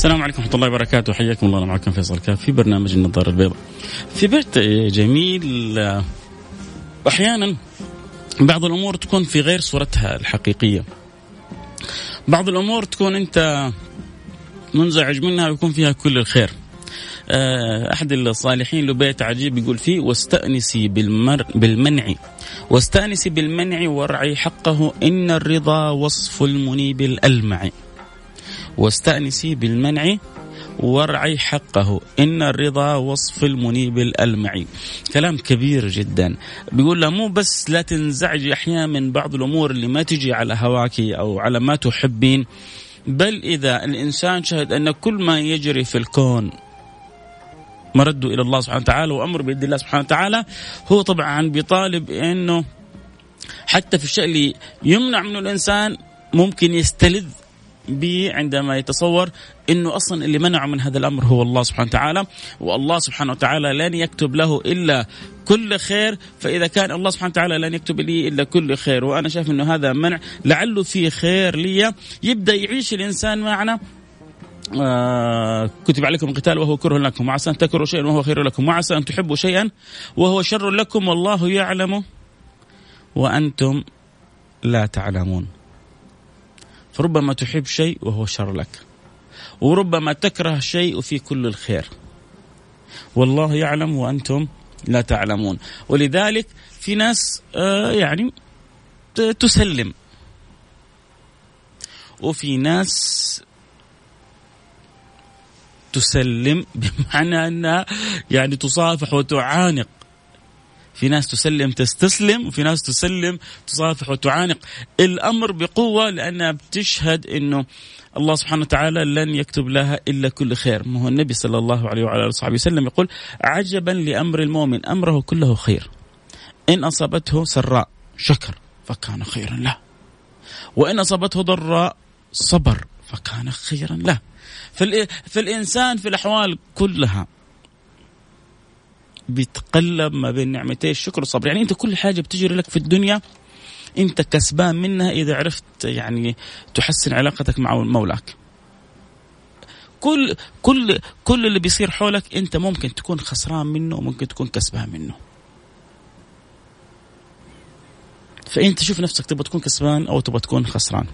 السلام عليكم ورحمة الله وبركاته. حياكم الله. معكم فيصل كاف في برنامج النظارة البيضاء. في بيت جميل أحيانا بعض الأمور تكون في غير صورتها الحقيقية. بعض الأمور تكون أنت منزعج منها ويكون فيها كل الخير. آه، أحد الصالحين له بيت عجيب يقول فيه واستأنسي بالمر بالمنع. واستأنسي بالمنع وارعي حقه إن الرضا وصف المنيب الألمع. واستأنسي بالمنع وارعي حقه. إن الرضا وصف المنيب الألمعي. كلام كبير جدا. بيقول له مو بس لا تنزعجي أحيانا من بعض الأمور اللي ما تجي على هواك أو على ما تحبين بل إذا الإنسان شهد أن كل ما يجري في الكون مرده إلى الله سبحانه وتعالى وأمر بيد الله سبحانه وتعالى هو طبعا بيطالب أنه حتى في الشيء اللي يمنع منه الإنسان ممكن يستلذ به عندما يتصور إنه أصلا اللي منعه من هذا الأمر هو الله سبحانه وتعالى والله سبحانه وتعالى لن يكتب له إلا كل خير فإذا كان الله سبحانه وتعالى لن يكتب لي إلا كل خير. وأنا شايف إنه هذا منع لعله فيه خير لي يبدأ يعيش الإنسان معنا. آه كتب عليكم القتال وهو كره لكم. وعسى أن تكرهوا شيئا وهو خير لكم. وعسى أن تحبوا شيئا وهو شر لكم والله يعلم. وأنتم لا تعلمون. فربما تحب شيء وهو شر لك. وربما تكره شيء وفي كل الخير. والله يعلم وأنتم لا تعلمون. ولذلك في ناس آه يعني تسلم. وفي ناس تسلم بمعنى أنها يعني تصافح وتعانق. في ناس تسلم تستسلم وفي ناس تسلم تصافح وتعانق الأمر بقوة لأنها بتشهد إنه الله سبحانه وتعالى لن يكتب لها إلا كل خير، ما هو النبي صلى الله عليه وعلى آله وصحبه وسلم يقول: عجبا لأمر المؤمن أمره كله خير. إن أصابته سراء شكر فكان خيرا له. وإن أصابته ضراء صبر فكان خيرا له. فالإنسان في الأحوال كلها بيتقلب ما بين نعمتي الشكر والصبر. يعني أنت كل حاجة بتجري لك في الدنيا أنت كسبان منها إذا عرفت يعني تحسن علاقتك مع مولاك. كل كل كل اللي بيصير حولك أنت ممكن تكون خسران منه وممكن تكون كسبان منه. فأنت شوف نفسك تبغى تكون كسبان أو تبغى تكون خسران.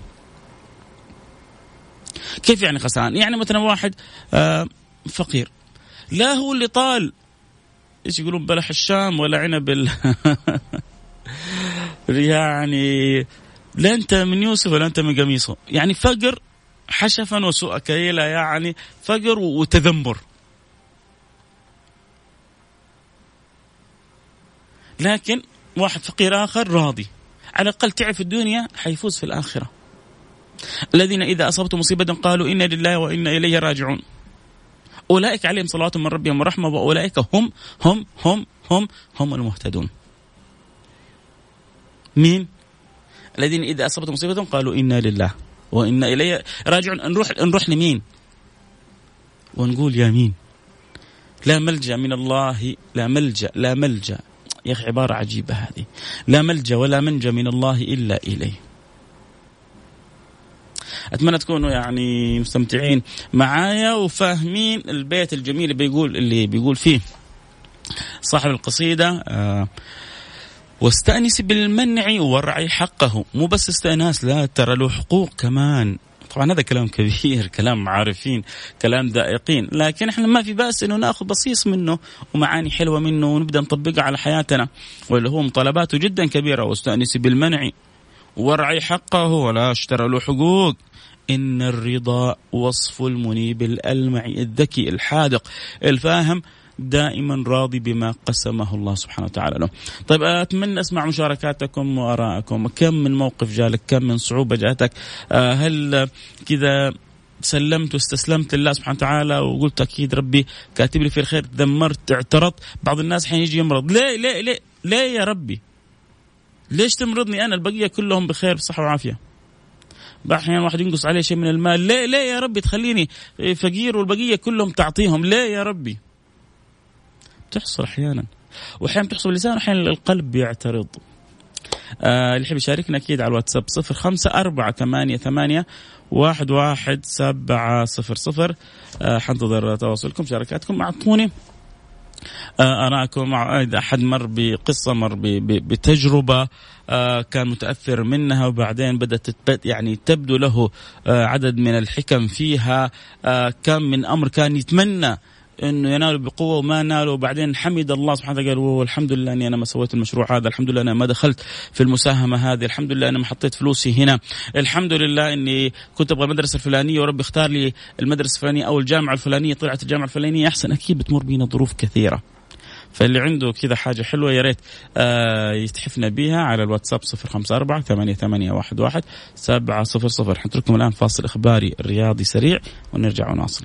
كيف يعني خسران؟ يعني مثلا واحد آه، فقير. لا هو اللي طال إيش يقولون؟ بلح الشام ولا عنب ال... يعني لا انت من يوسف ولا انت من قميصه. يعني فقر حشفا وسوء كيلة يعني فقر وتذمر. لكن واحد فقير آخر راضي. على الأقل تعرف الدنيا حيفوز في الآخرة. الذين إذا اصابتهم مصيبة قالوا إنا لله وإنا إليه راجعون. أولئك عليهم صلوات من ربهم ورحمة وأولئك هم هم هم هم هم المهتدون. مين؟ الذين إذا أصابتهم مصيبة قالوا إنا لله وإنا إليه راجعون نروح نروح لمين؟ ونقول يا مين؟ لا ملجأ من الله لا ملجأ لا ملجأ يا أخي عبارة عجيبة هذه لا ملجأ ولا منجأ من الله إلا إليه أتمنى تكونوا يعني مستمتعين معايا وفاهمين البيت الجميل اللي بيقول اللي بيقول فيه صاحب القصيدة آه واستأنسي بالمنع وارعي حقه. مو بس استئناس لا ترى له حقوق كمان. طبعا هذا كلام كبير كلام عارفين كلام ذائقين لكن إحنا ما في بأس إنه نأخذ بصيص منه ومعاني حلوة منه ونبدأ نطبقها على حياتنا. واللي هو مطالباته جدا كبيرة واستأنسي بالمنع وارعي حقه ولا أشترى له حقوق. إن الرضا وصف المنيب الألمعي الذكي الحاذق الفاهم دائما راضي بما قسمه الله سبحانه وتعالى له. طيب أتمنى أسمع مشاركاتكم وآراءكم. كم من موقف جالك؟ كم من صعوبة جاتك؟ آه، هل كذا سلمت واستسلمت لله سبحانه وتعالى وقلت أكيد ربي كاتب لي في الخير دمرت اعترضت؟ بعض الناس حين يجي يمرض ليه ليه ليه ليه يا ربي؟ ليش تمرضني أنا؟ البقية كلهم بخير بصحة وعافية. أحيانا واحد ينقص عليه شيء من المال. ليه ليه يا ربي تخليني فقير والبقية كلهم تعطيهم؟ ليه يا ربي؟ تحصل أحيانا. واحيانا تحصل اللسان واحيانا القلب يعترض. آه اللي يحب يشاركنا أكيد على الواتساب صفر خمسة أربعة ثمانية ثمانية واحد واحد سبعة صفر صفر. آه حنتظر تواصلكم شاركاتكم أعطوني آه، أراكم إذا أحد مر بقصة مر بتجربة آه، كان متأثر منها وبعدين بدأت يعني تبدو له آه، عدد من الحكم فيها كم من أمر كان يتمنى إنه ينالوا بقوة وما نالوا وبعدين حمد الله سبحانه وتعالى قال الحمد لله أني أنا ما سويت المشروع هذا، الحمد لله أنا ما دخلت في المساهمة هذه، الحمد لله أنا ما حطيت فلوسي هنا، الحمد لله أني كنت أبغى المدرسة الفلانية وربي اختار لي المدرسة الفلانية أو الجامعة الفلانية طلعت الجامعة الفلانية. أحسن أكيد بتمر بينا ظروف كثيرة. فاللي عنده كذا حاجة حلوة يا ريت آه يتحفنا بها على الواتساب 054 ثمانية ثمانية واحد واحد سبعة صفر صفر. حنترككم الآن فاصل إخباري رياضي سريع ونرجع ونواصل.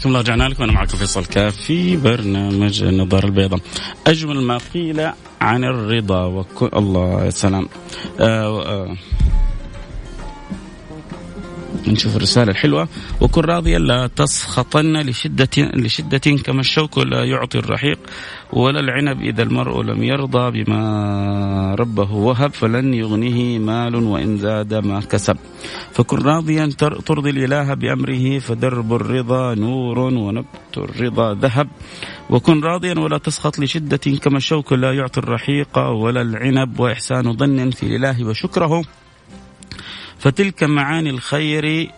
حياكم الله رجعنا لكم. أنا معكم فيصل كاف في برنامج النظارة البيضاء. أجمل ما قيل عن الرضا. وكل الله يا سلام. آه آه. نشوف الرسالة الحلوة. وكن راضيا لا تسخطن لشدة لشدة كما الشوك لا يعطي الرحيق ولا العنب إذا المرء لم يرضى بما ربه وهب فلن يغنيه مال وإن زاد ما كسب. فكن راضيا ترضي الإله بأمره فدرب الرضا نور ونبت الرضا ذهب. وكن راضيا ولا تسخط لشدة كما الشوك لا يعطي الرحيق ولا العنب وإحسان ظن في الإله وشكره. فتلك معاني الخير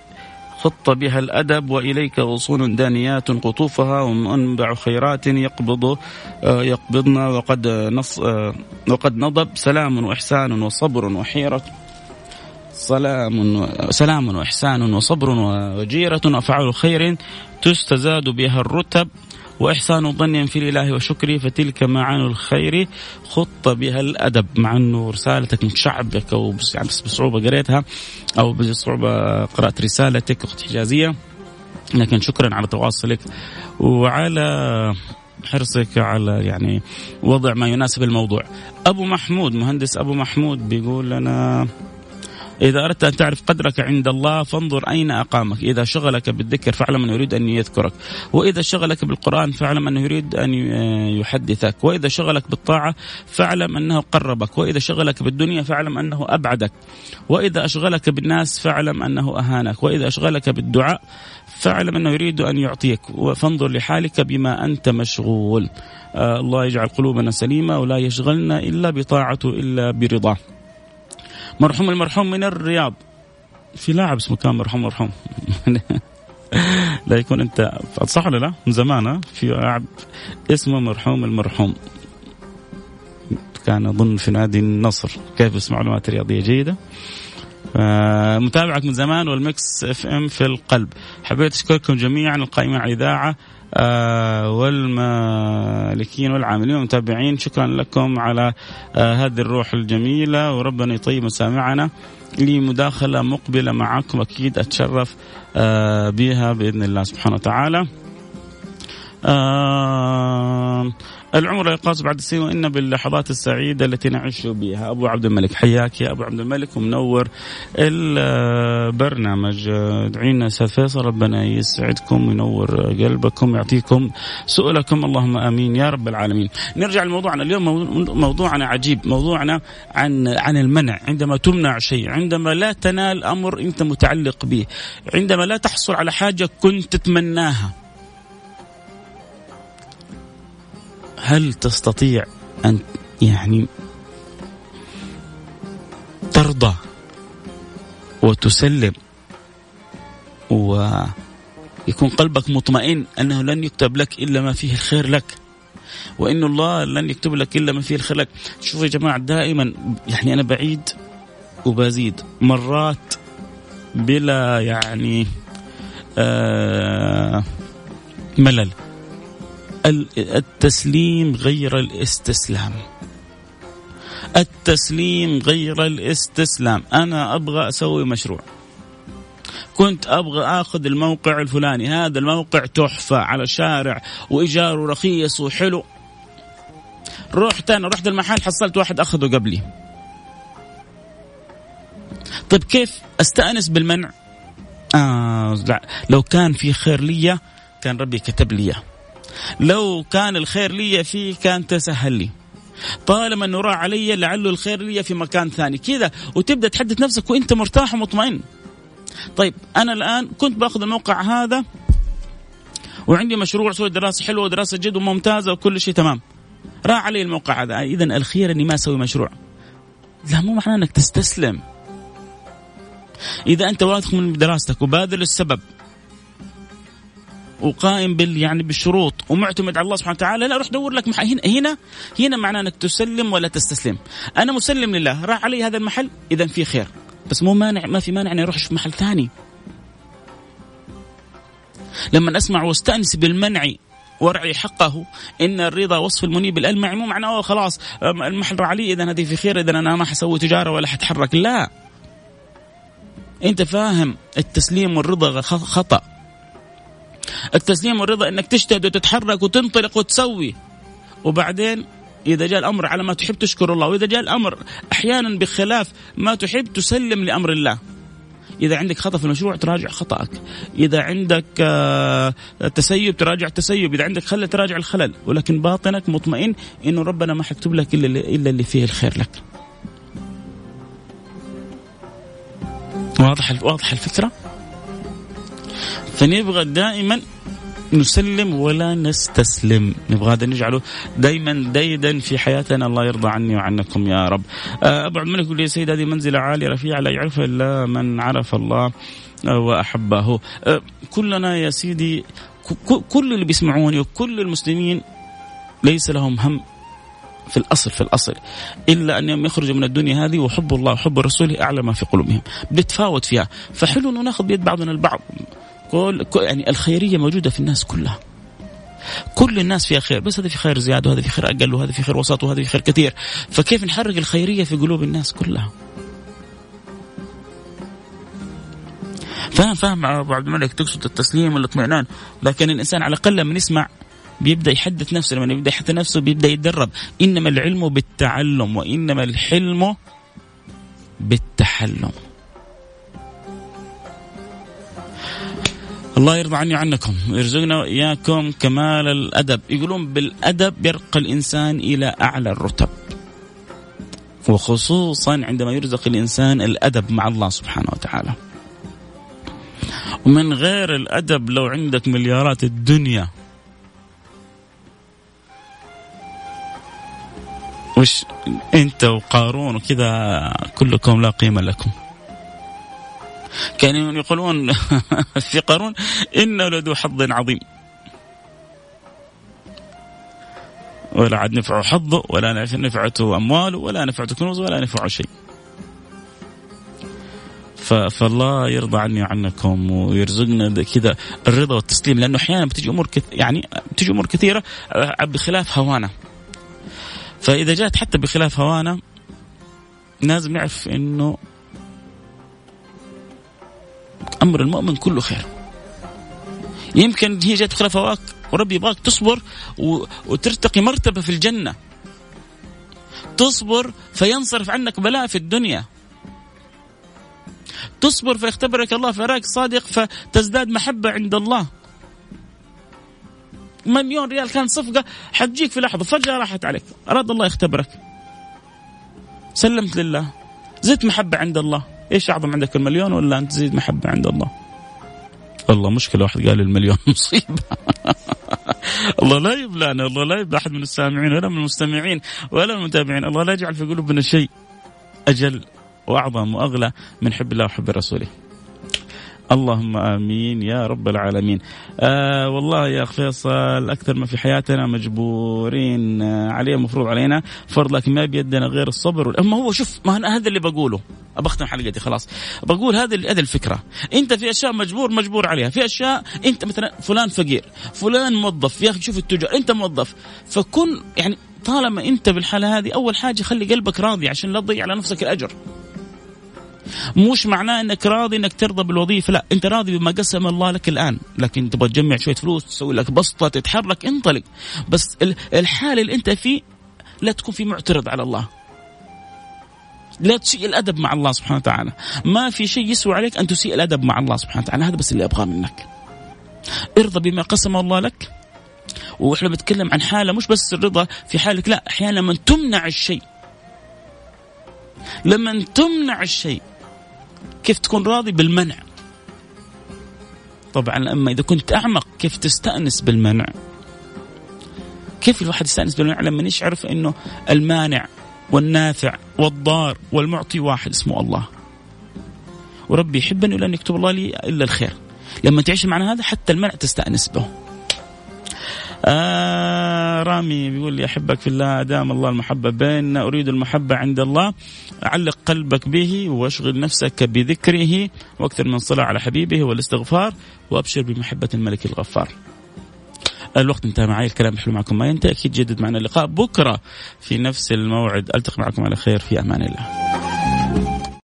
خط بها الأدب وإليك غصون دانيات قطوفها ومنبع خيرات يقبض آه، يقبضن وقد نص آه، وقد نضب. سلام وإحسان وصبر وحيرة سلام سلام وإحسان وصبر وجيرة وأفعال خير تستزاد بها الرتب. وإحسان ظن في الإله وشكره فتلك معان الخير خط بها الأدب. مع أنه رسالتك متشعبك أو يعني بس بصعوبة قريتها أو بصعوبة قرأت رسالتك أخت حجازية لكن شكرا على تواصلك وعلى حرصك على يعني وضع ما يناسب الموضوع. أبو محمود مهندس أبو محمود بيقول لنا إذا أردت أن تعرف قدرك عند الله فانظر أين أقامك. إذا شغلك بالذكر فاعلم أنه يريد أن يذكرك. وإذا شغلك بالقرآن فاعلم أنه يريد أن يحدثك. وإذا شغلك بالطاعة فاعلم أنه قربك. وإذا شغلك بالدنيا فاعلم أنه أبعدك. وإذا أشغلك بالناس فاعلم أنه أهانك. وإذا أشغلك بالدعاء فاعلم أنه يريد أن يعطيك. فانظر لحالك بما أنت مشغول. آه الله يجعل قلوبنا سليمة ولا يشغلنا إلا بطاعته إلا برضاه مرحوم المرحوم من الرياض. في لاعب اسمه كان مرحوم مرحوم. لا يكون انت صح ولا لا؟ من زمان في لاعب اسمه مرحوم المرحوم. كان أظن في نادي النصر. كيف بس معلومات رياضية جيدة؟ متابعك من زمان وال Mix FM في القلب. حبيت أشكركم جميعا. القائمين على الإذاعة. آه، والمالكين والعاملين والمتابعين شكرا لكم على آه، هذه الروح الجميلة وربنا يطيب مسامعنا لي مداخلة مقبلة معكم. أكيد أتشرف آه، بها بإذن الله سبحانه وتعالى. آه العمر يقاس بعد السنين وإن باللحظات السعيدة التي نعيش بها. أبو عبد الملك حياك يا أبو عبد الملك ومنور البرنامج. ادعينا أستاذ فيصل ربنا يسعدكم وينور قلبكم يعطيكم سؤلكم. اللهم آمين يا رب العالمين. نرجع لموضوعنا اليوم. موضوعنا عجيب. موضوعنا عن عن المنع. عندما تمنع شيء عندما لا تنال أمر أنت متعلق به عندما لا تحصل على حاجة كنت تتمناها. هل تستطيع أن يعني ترضى وتسلم ويكون قلبك مطمئن أنه لن يكتب لك إلا ما فيه الخير لك؟ وإن الله لن يكتب لك إلا ما فيه الخير لك. شوفوا يا جماعة دائما يعني أنا بعيد وبزيد مرات بلا يعني آه ملل. التسليم غير الاستسلام. التسليم غير الاستسلام. أنا أبغى أسوي مشروع. كنت أبغى آخذ الموقع الفلاني. هذا الموقع تحفة على الشارع وايجاره رخيص وحلو. رحت أنا رحت المحل حصلت واحد أخذه قبلي. طيب كيف أستأنس بالمنع؟ آه لو كان في خير لي كان ربي كتب لي لو كان الخير لي فيه كان تسهل لي. طالما أنه راح علي لعله الخير لي في مكان ثاني. كذا وتبدأ تحدث نفسك وأنت مرتاح ومطمئن. طيب أنا الآن كنت بأخذ الموقع هذا وعندي مشروع سوي دراسة حلوة ودراسة جد وممتازة وكل شيء تمام. راح علي الموقع هذا. اذا الخير إني ما أسوي مشروع. لا مو معناه إنك تستسلم. إذا أنت واثق من دراستك وباذل السبب وقائم بال يعني بالشروط ومعتمد على الله سبحانه وتعالى لا روح دور لك محل. هنا هنا هنا معناه إنك تسلم ولا تستسلم. أنا مسلم لله راح علي هذا المحل اذا في خير. بس مو مانع ما في مانع إني أروح أشوف محل ثاني. لما أسمع واستأنس بالمنع ورعي حقه إن الرضا وصف المنيب الالمعي مو معناه خلاص المحل راح علي اذا هذه في خير اذا أنا ما حسوي تجارة ولا حتحرك. لا. أنت فاهم التسليم والرضا خطأ. التسليم والرضا إنك تجتهد وتتحرك وتنطلق وتسوي. وبعدين إذا جاء الأمر على ما تحب تشكر الله وإذا جاء الأمر أحيانا بخلاف ما تحب تسلم لأمر الله. إذا عندك خطأ في المشروع تراجع خطأك. إذا عندك آه، تسيب تراجع التسيب إذا عندك خلل تراجع الخلل. ولكن باطنك مطمئن إنه ربنا ما حيكتب لك إلا إلا اللي فيه الخير لك. واضح واضح الفكرة؟ فنبغى دائما نسلم ولا نستسلم. نبغى هذا نجعله دائما ديدا في حياتنا. الله يرضى عني وعنكم يا رب. آه، أبو عبد الملك يقول يا سيد هذه منزلة عالية رفيعة لا يعرفها إلا من عرف الله وأحبه. آه، كلنا يا سيدي كل اللي بيسمعوني وكل المسلمين ليس لهم هم في الأصل في الأصل إلا ان يخرجوا من الدنيا هذه وحب الله وحب رسوله أعلى ما في قلوبهم بتفاوت فيها. فحلو إنه ناخذ بيد بعضنا البعض. كل يعني الخيرية موجودة في الناس كلها. كل الناس فيها خير بس هذا في خير زيادة وهذا في خير أقل وهذا في خير وسط وهذا في خير كثير. فكيف نحرك الخيرية في قلوب الناس كلها؟ فاهم فاهم ابو عبد الملك تقصد التسليم والاطمئنان؟ لكن الإنسان على الأقل لما يسمع بيبدأ يحدث نفسه لما يبدأ يحدث نفسه بيبدأ يتدرب. إنما العلم بالتعلم وإنما الحلم بالتحلم. الله يرضى عني عنكم يرزقنا وإياكم كمال الأدب. يقولون بالأدب يرقى الإنسان إلى أعلى الرتب. وخصوصا عندما يرزق الإنسان الأدب مع الله سبحانه وتعالى. ومن غير الأدب لو عندك مليارات الدنيا. وش أنت وقارون وكذا كلكم لا قيمة لكم. كانوا يقولون في قارون إنه لذو حظ عظيم ولا عاد نفعه حظه ولا نفعته أمواله ولا نفعته كنوزه ولا نفعه شيء فالله يرضى عني وعنكم ويرزقنا كذا الرضا والتسليم لأنه أحيانا بتجي أمور. يعني بتجي أمور كثيرة آه، بخلاف هوانا فإذا جاءت حتى بخلاف هوانا لازم نعرف إنه أمر المؤمن كله خير. يمكن هي جات خلاف هواك وربي يبغاك تصبر وترتقي مرتبة في الجنة. تصبر فينصرف عنك بلاء في الدنيا. تصبر فيختبرك الله فراك صادق فتزداد محبة عند الله. مليون ريال كان صفقة حتجيك في لحظة فجأة راحت عليك أراد الله يختبرك. سلمت لله زدت محبة عند الله. إيش أعظم عندك المليون ولا انت تزيد محبة عند الله؟ والله مشكلة واحد قال المليون مصيبة. الله لا يبلانا الله لا يبلى أحد من السامعين ولا من المستمعين ولا المتابعين الله لا يجعل في قلوبنا شيء أجل وأعظم وأغلى من حب الله وحب رسوله. اللهم آمين يا رب العالمين. آه والله يا اخ فيصل أكثر ما في حياتنا مجبورين آه عليه مفروض علينا. فرض لكن ما بيدنا غير الصبر اما هو شوف ما أنا هذا اللي بقوله. بختم حلقتي خلاص. بقول هذه هذه الفكرة. أنت في أشياء مجبور مجبور عليها. في أشياء أنت مثلا فلان فقير فلان موظف. يا أخي شوف التجار أنت موظف. فكن يعني طالما أنت بالحالة هذه أول حاجة خلي قلبك راضي عشان لا تضيع على نفسك الأجر. مش معناه إنك راضي إنك ترضى بالوظيفة لا أنت راضي بما قسم الله لك الآن لكن تبغى تجمع شوية فلوس تسوي لك بسطة تتحرك انطلق. بس الحال اللي أنت فيه لا تكون في معترض على الله. لا تسيء الأدب مع الله سبحانه وتعالى. ما في شيء يسوى عليك أن تسيء الأدب مع الله سبحانه وتعالى. هذا بس اللي أبغاه منك. ارضى بما قسم الله لك. وإحنا بنتكلم عن حالة مش بس الرضا في حالك لا أحيانا لما تمنع الشيء. لما تمنع الشيء. كيف تكون راضي بالمنع؟ طبعا اما إذا كنت أعمق كيف تستأنس بالمنع؟ كيف الواحد يستأنس بالمنع لما يشعر إنه المانع والنافع والضار والمعطي واحد اسمه الله؟ وربي يحبني ولن يكتب الله لي إلا الخير. لما تعيش معنا هذا حتى المنع تستأنس به. آه رامي بيقول لي أحبك في الله ادام الله المحبة بيننا أريد المحبة عند الله علق قلبك به وأشغل نفسك بذكره وأكثر من صلاة على حبيبه والاستغفار وأبشر بمحبة الملك الغفار. الوقت انتهى معي الكلام الحلو معكم ما ينتهي أكيد جدد معنا اللقاء بكرة في نفس الموعد ألتقي معكم على خير في أمان الله.